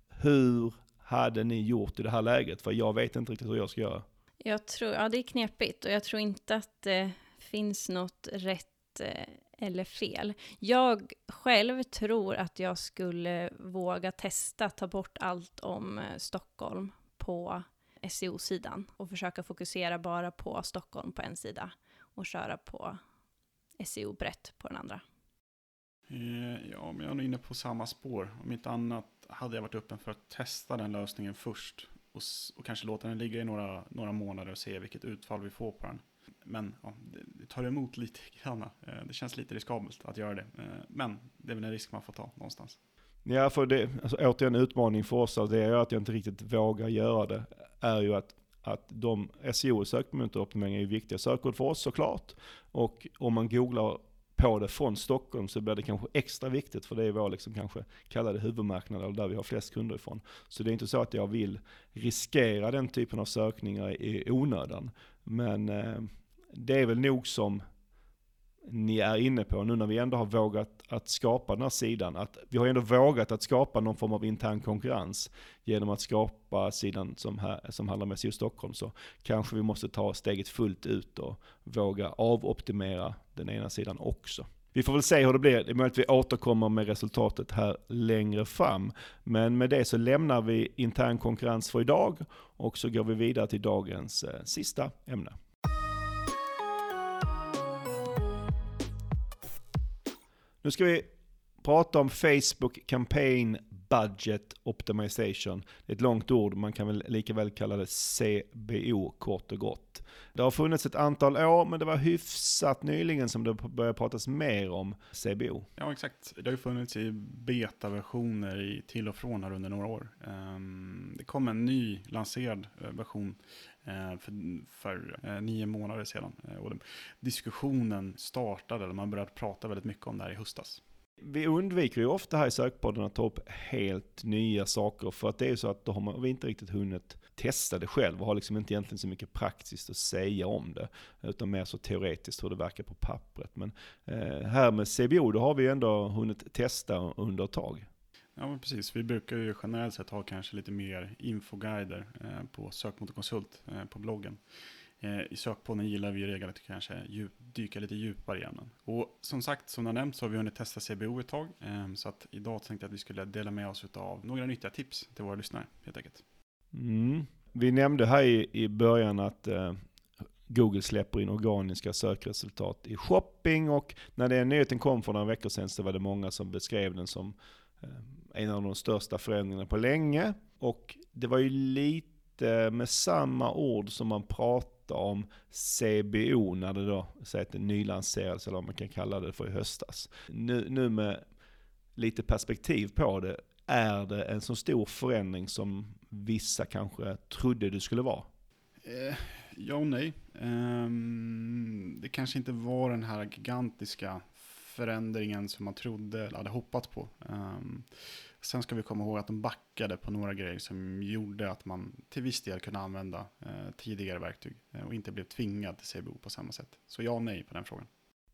Hur hade ni gjort i det här läget? För jag vet inte riktigt hur jag ska göra. Jag tror, ja det är knepigt och jag tror inte att det finns något rätt eh, eller fel. Jag själv tror att jag skulle våga testa ta bort allt om eh, Stockholm på SEO-sidan och försöka fokusera bara på Stockholm på en sida och köra på SEO brett på den andra. Eh, ja, men jag är nog inne på samma spår. Om inte annat hade jag varit öppen för att testa den lösningen först och, och kanske låta den ligga i några, några månader och se vilket utfall vi får på den. Men ja, det, det tar emot lite grann. Eh, det känns lite riskabelt att göra det. Eh, men det är väl en risk man får ta någonstans. Ja, för det, alltså, återigen utmaning för oss, det är att jag inte riktigt vågar göra det, är ju att, att de SEO-sökmotoroptimeringar är ju viktiga sökord för oss såklart. Och om man googlar på det från Stockholm så blir det kanske extra viktigt för det är vår liksom kanske kallade huvudmarknad eller där vi har flest kunder ifrån. Så det är inte så att jag vill riskera den typen av sökningar i onödan. Men eh, det är väl nog som ni är inne på nu när vi ändå har vågat att skapa den här sidan. Att vi har ändå vågat att skapa någon form av intern konkurrens genom att skapa sidan som, här, som handlar med SEO Stockholm. Så kanske vi måste ta steget fullt ut och våga avoptimera den ena sidan också. Vi får väl se hur det blir. Det är möjligt att vi återkommer med resultatet här längre fram. Men med det så lämnar vi intern konkurrens för idag och så går vi vidare till dagens eh, sista ämne. Nu ska vi prata om Facebook Campaign Budget Optimization. Det är ett långt ord, man kan väl lika väl kalla det CBO kort och gott. Det har funnits ett antal år, men det var hyfsat nyligen som det började pratas mer om CBO. Ja, exakt. Det har ju funnits i betaversioner till och från här under några år. Ehm, det kom en ny lanserad eh, version Eh, för, för eh, nio månader sedan. Eh, och diskussionen startade, eller man började prata väldigt mycket om det här i höstas. Vi undviker ju ofta här i sökpodden att ta upp helt nya saker för att det är ju så att då har vi inte riktigt hunnit testa det själv och har liksom inte egentligen så mycket praktiskt att säga om det. Utan mer så teoretiskt hur det verkar på pappret. Men eh, här med CBO, då har vi ju ändå hunnit testa under ett tag. Ja, men precis. Vi brukar ju generellt sett ha kanske lite mer infoguider eh, på sökmotorkonsult eh, på bloggen. Eh, I sökpodden gillar vi i regel att kanske djup, dyka lite djupare i ämnen. Och som sagt, som jag nämnt så har vi hunnit testa CBO ett tag. Eh, så att idag tänkte jag att vi skulle dela med oss av några nyttiga tips till våra lyssnare helt enkelt. Mm. Vi nämnde här i, i början att eh, Google släpper in organiska sökresultat i shopping och när den nyheten kom för några veckor sedan så var det många som beskrev den som Eh, en av de största förändringarna på länge. Och det var ju lite med samma ord som man pratade om CBO när det då, säg att det nylanserades eller vad man kan kalla det för i höstas. Nu, nu med lite perspektiv på det, är det en så stor förändring som vissa kanske trodde det skulle vara? Eh, ja och nej. Ehm, det kanske inte var den här gigantiska förändringen som man trodde eller hade hoppats på. Um, sen ska vi komma ihåg att de backade på några grejer som gjorde att man till viss del kunde använda uh, tidigare verktyg uh, och inte blev tvingad till CBO på samma sätt. Så ja och nej på den frågan.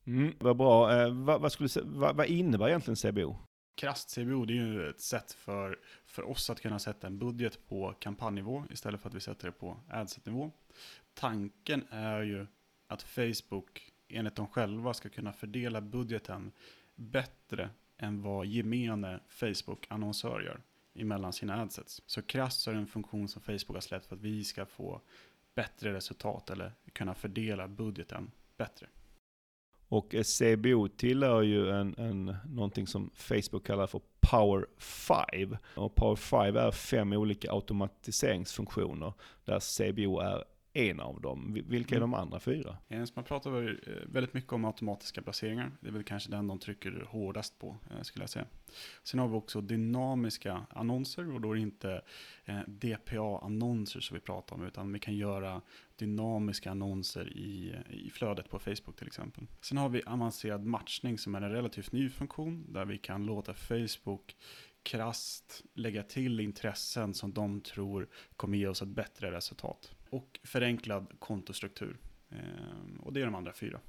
Mm, vad bra. Eh, vad, vad, skulle, vad, vad innebär egentligen CBO? Krasst CBO det är ju ett sätt för, för oss att kunna sätta en budget på kampanjnivå istället för att vi sätter det på adset-nivå. Tanken är ju att Facebook enligt dem själva ska kunna fördela budgeten bättre än vad gemene Facebook-annonsör gör emellan sina adsets. Så krasst är det en funktion som Facebook har släppt för att vi ska få bättre resultat eller kunna fördela budgeten bättre. Och eh, CBO tillhör ju en, en, någonting som Facebook kallar för Power 5. Och Power 5 är fem olika automatiseringsfunktioner där CBO är en av dem. Vilka är mm. de andra fyra? Man pratar eh, väldigt mycket om automatiska placeringar. Det är väl kanske den de trycker hårdast på, eh, skulle jag säga. Sen har vi också dynamiska annonser och då är det inte eh, DPA-annonser som vi pratar om, utan vi kan göra dynamiska annonser i, i flödet på Facebook till exempel. Sen har vi avancerad matchning som är en relativt ny funktion där vi kan låta Facebook krast lägga till intressen som de tror kommer ge oss ett bättre resultat och förenklad kontostruktur. Eh, och det är de andra fyra.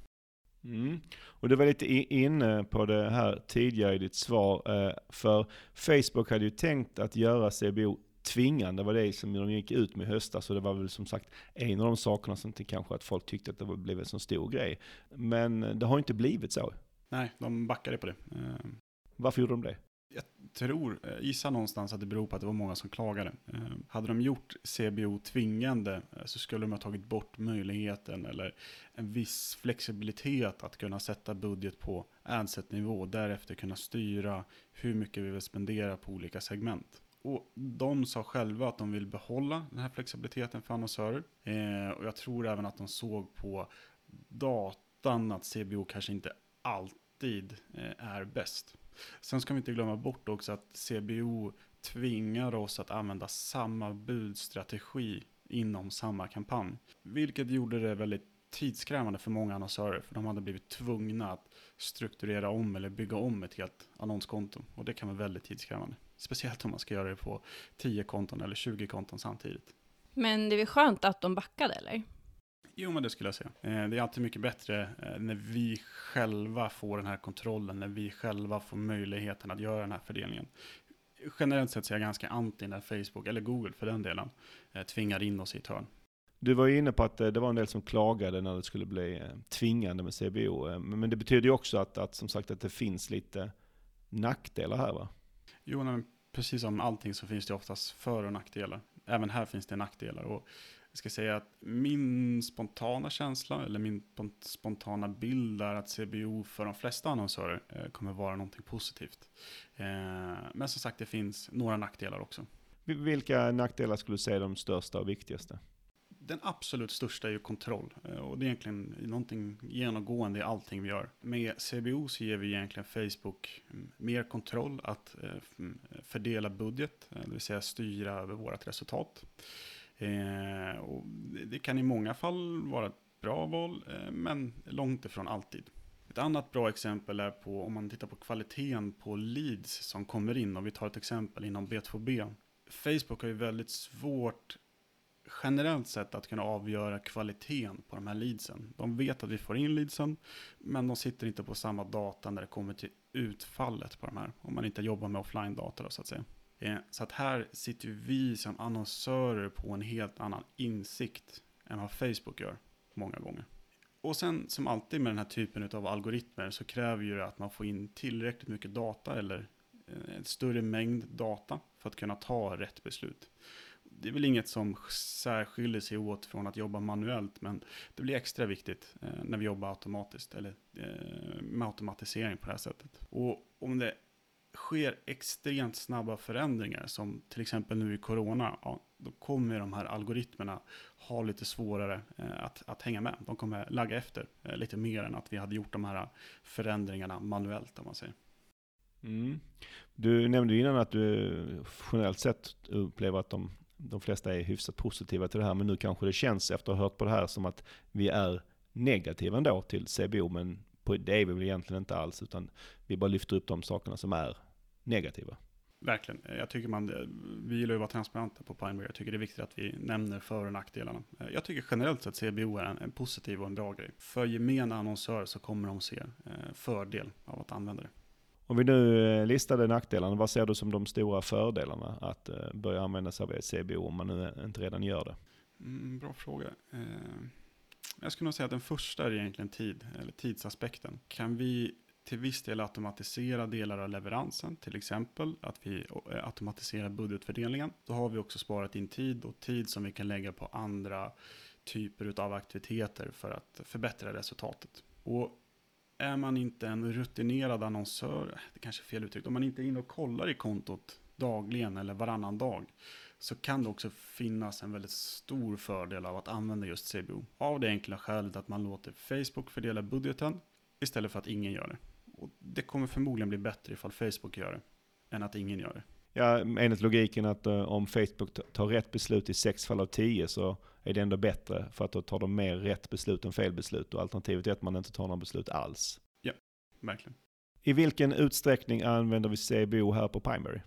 Mm. Och du var lite inne på det här tidigare i ditt svar. Eh, för Facebook hade ju tänkt att göra CBO tvingande. Det var det som de gick ut med i höstas. Och det var väl som sagt en av de sakerna som till kanske att folk tyckte att det blev en så stor grej. Men det har inte blivit så. Nej, de backade på det. Eh, Varför gjorde de det? Jag tror, eh, gissa någonstans att det beror på att det var många som klagade. Eh, hade de gjort CBO tvingande eh, så skulle de ha tagit bort möjligheten eller en viss flexibilitet att kunna sätta budget på adset-nivå och därefter kunna styra hur mycket vi vill spendera på olika segment. Och de sa själva att de vill behålla den här flexibiliteten för annonsörer. och jag tror även att de såg på datan att CBO kanske inte alltid är bäst. Sen ska vi inte glömma bort också att CBO tvingar oss att använda samma budstrategi inom samma kampanj. Vilket gjorde det väldigt tidskrävande för många annonsörer. För de hade blivit tvungna att strukturera om eller bygga om ett helt annonskonto. Och det kan vara väldigt tidskrävande. Speciellt om man ska göra det på 10 konton eller 20 konton samtidigt. Men det är väl skönt att de backade eller? Jo, men det skulle jag säga. Eh, det är alltid mycket bättre eh, när vi själva får den här kontrollen, när vi själva får möjligheten att göra den här fördelningen. Generellt sett så är jag ganska anti när Facebook, eller Google för den delen, eh, tvingar in oss i ett hörn. Du var ju inne på att det var en del som klagade när det skulle bli tvingande med CBO. Men det betyder ju också att, att, som sagt, att det finns lite nackdelar här va? Jo, men precis som allting så finns det oftast för och nackdelar. Även här finns det nackdelar. Och jag ska säga att min spontana känsla eller min spontana bild är att CBO för de flesta annonsörer eh, kommer vara någonting positivt. Eh, men som sagt, det finns några nackdelar också. Vilka nackdelar skulle du säga är de största och viktigaste? Den absolut största är ju kontroll. Eh, och det är egentligen någonting genomgående i allting vi gör. Med CBO så ger vi egentligen Facebook mm, mer kontroll att mm, fördela budget, det vill säga styra över vårt resultat. Eh, och det kan i många fall vara ett bra val, eh, men långt ifrån alltid. Ett annat bra exempel är på om man tittar på kvaliteten på leads som kommer in. Om vi tar ett exempel inom B2B. Facebook har ju väldigt svårt generellt sett att kunna avgöra kvaliteten på de här leadsen. De vet att vi får in leadsen, men de sitter inte på samma data när det kommer till utfallet på de här. Om man inte jobbar med offline-data så att säga. Eh, så att här sitter vi som annonsörer på en helt annan insikt än vad Facebook gör många gånger. Och sen som alltid med den här typen av algoritmer så kräver ju det att man får in tillräckligt mycket data eller eh, en större mängd data för att kunna ta rätt beslut. Det är väl inget som särskiljer sig åt från att jobba manuellt, men det blir extra viktigt eh, när vi jobbar automatiskt eller eh, med automatisering på det här sättet. Och om det sker extremt snabba förändringar, som till exempel nu i corona, ja, då kommer de här algoritmerna ha lite svårare eh, att, att hänga med. De kommer lagga efter eh, lite mer än att vi hade gjort de här förändringarna manuellt, om man säger. Mm. Du nämnde innan att du generellt sett upplever att de, de flesta är hyfsat positiva till det här, men nu kanske det känns efter att ha hört på det här som att vi är negativa ändå till CBO, men på, det är vi väl egentligen inte alls, utan vi bara lyfter upp de sakerna som är negativa. Verkligen. Jag tycker man, vi gillar ju att vara transparenta på Pineberry. Jag tycker det är viktigt att vi nämner för och nackdelarna. Jag tycker generellt sett CBO är en, en positiv och en bra grej. För gemena annonsörer så kommer de se eh, fördel av att använda det. Om vi nu eh, listade nackdelarna, vad ser du som de stora fördelarna att eh, börja använda sig av CBO om man nu inte redan gör det? Mm, bra fråga. Jag skulle nog säga att den första är egentligen tid, eller tidsaspekten. Kan vi till viss del automatisera delar av leveransen, till exempel att vi eh, automatiserar budgetfördelningen. Då har vi också sparat in tid och tid som vi kan lägga på andra typer av aktiviteter för att förbättra resultatet. Och är man inte en rutinerad annonsör, det kanske är fel uttryckt, om man inte är inne och kollar i kontot dagligen eller varannan dag, så kan det också finnas en väldigt stor fördel av att använda just CBO. Av det enkla skälet att man låter Facebook fördela budgeten istället för att ingen gör det. Och det kommer förmodligen bli bättre ifall Facebook gör det, än att ingen gör det. Ja, enligt logiken att uh, om Facebook tar rätt beslut i sex fall av tio så är det ändå bättre för att då tar de mer rätt beslut än fel beslut och alternativet är att man inte tar några beslut alls. Ja, verkligen. I vilken utsträckning använder vi CBO här på Pineberry?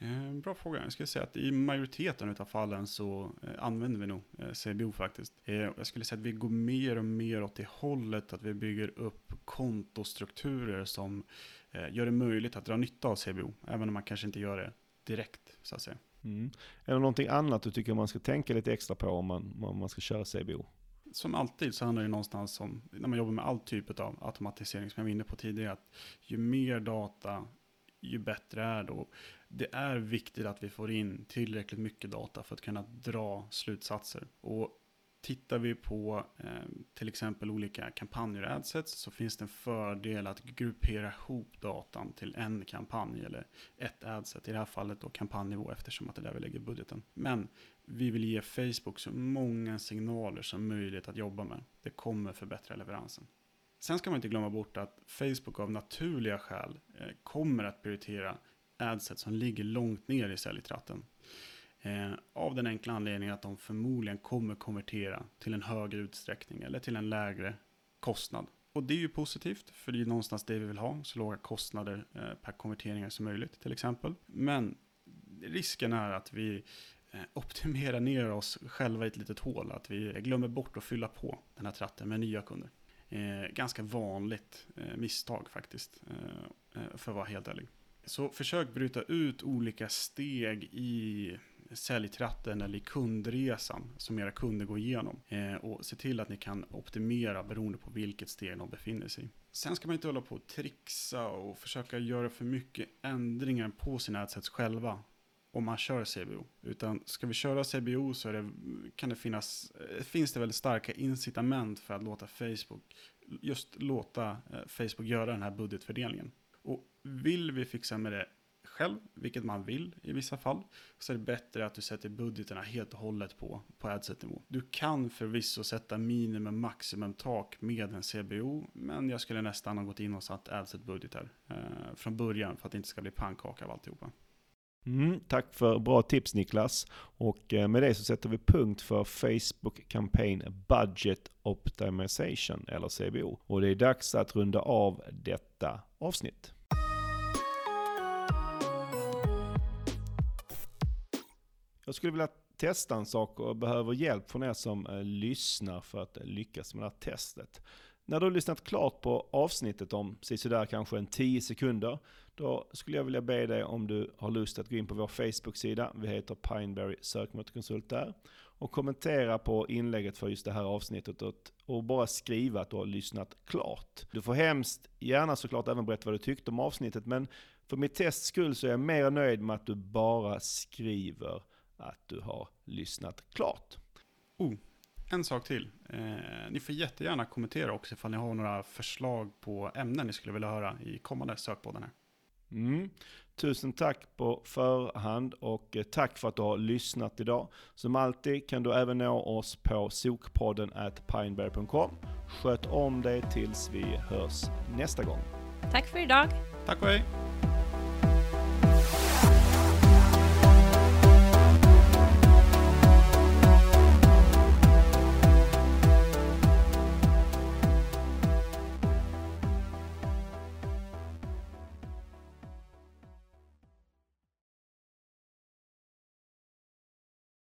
Eh, bra fråga. Jag skulle säga att i majoriteten av fallen så eh, använder vi nog CBO faktiskt. Eh, jag skulle säga att vi går mer och mer åt det hållet att vi bygger upp kontostrukturer som gör det möjligt att dra nytta av CBO, även om man kanske inte gör det direkt så att säga. Mm. Är det någonting annat du tycker man ska tänka lite extra på om man, om man ska köra CBO? Som alltid så handlar det någonstans om, när man jobbar med all typ av automatisering som jag var inne på tidigare, att ju mer data, ju bättre är det det är viktigt att vi får in tillräckligt mycket data för att kunna dra slutsatser. Och tittar vi på eh, till exempel olika kampanjer och adsets så finns det en fördel att gruppera ihop datan till en kampanj eller ett adset. I det här fallet då kampanjnivå eftersom att det är där vi lägger budgeten. Men vi vill ge Facebook så många signaler som möjligt att jobba med. Det kommer förbättra leveransen. Sen ska man inte glömma bort att Facebook av naturliga skäl eh, kommer att prioritera adset som ligger långt ner i säljtratten. Eh, av den enkla anledningen att de förmodligen kommer konvertera till en högre utsträckning eller till en lägre kostnad. Och det är ju positivt, för det är ju någonstans det vi vill ha, så låga kostnader eh, per konverteringar som möjligt till exempel. Men risken är att vi eh, optimerar ner oss själva i ett litet hål, att vi glömmer bort att fylla på den här tratten med nya kunder. Eh, ganska vanligt eh, misstag faktiskt, eh, eh för att vara helt ärlig. Så försök bryta ut olika steg i säljtratten eller i kundresan som era kunder går igenom. Eh, och se till att ni kan optimera beroende på vilket steg de befinner sig i. Sen ska man inte hålla på och trixa och försöka göra för mycket ändringar på sina adsets själva om man kör CBO. Utan ska vi köra CBO så det, kan det finnas, eh, finns det väldigt starka incitament för att låta Facebook, just låta eh, Facebook göra den här budgetfördelningen. Och vill vi fixa med det själv, vilket man vill i vissa fall, så är det bättre att du sätter budgeterna helt och hållet på, på adset-nivå. Du kan förvisso sätta minimum maximum tak med en CBO, men jag skulle nästan ha gått in och satt adset-budgetar eh, från början för att det inte ska bli pannkaka av alltihopa. Mm, tack för bra tips Niklas. Och eh, med det så sätter vi punkt för Facebook Campaign Budget Optimization, eller CBO. Och det är dags att runda av detta avsnitt. Jag skulle vilja testa en sak och behöver hjälp från er som eh, lyssnar för att eh, lyckas med det här testet. När du har lyssnat klart på avsnittet om sådär kanske en 10 sekunder, då skulle jag vilja be dig om du har lust att gå in på vår Facebook-sida, vi heter Pineberry sökmotorkonsult där, och kommentera på inlägget för just det här avsnittet och bara skriva att du har lyssnat klart. Du får hemskt gärna såklart även berätta vad du tyckte om avsnittet, men för mitt tests skull så är jag mer nöjd med att du bara skriver att du har lyssnat klart. Oh, en sak till. Eh, ni får jättegärna kommentera också ifall ni har några förslag på ämnen ni skulle vilja höra i kommande sökpodden här. Mm. Tusen tack på förhand och eh, tack för att du har lyssnat idag. Som alltid kan du även nå oss på sokpodden at pineberry.com. Sköt om dig tills vi hörs nästa gång. Tack för idag. Tack och hej.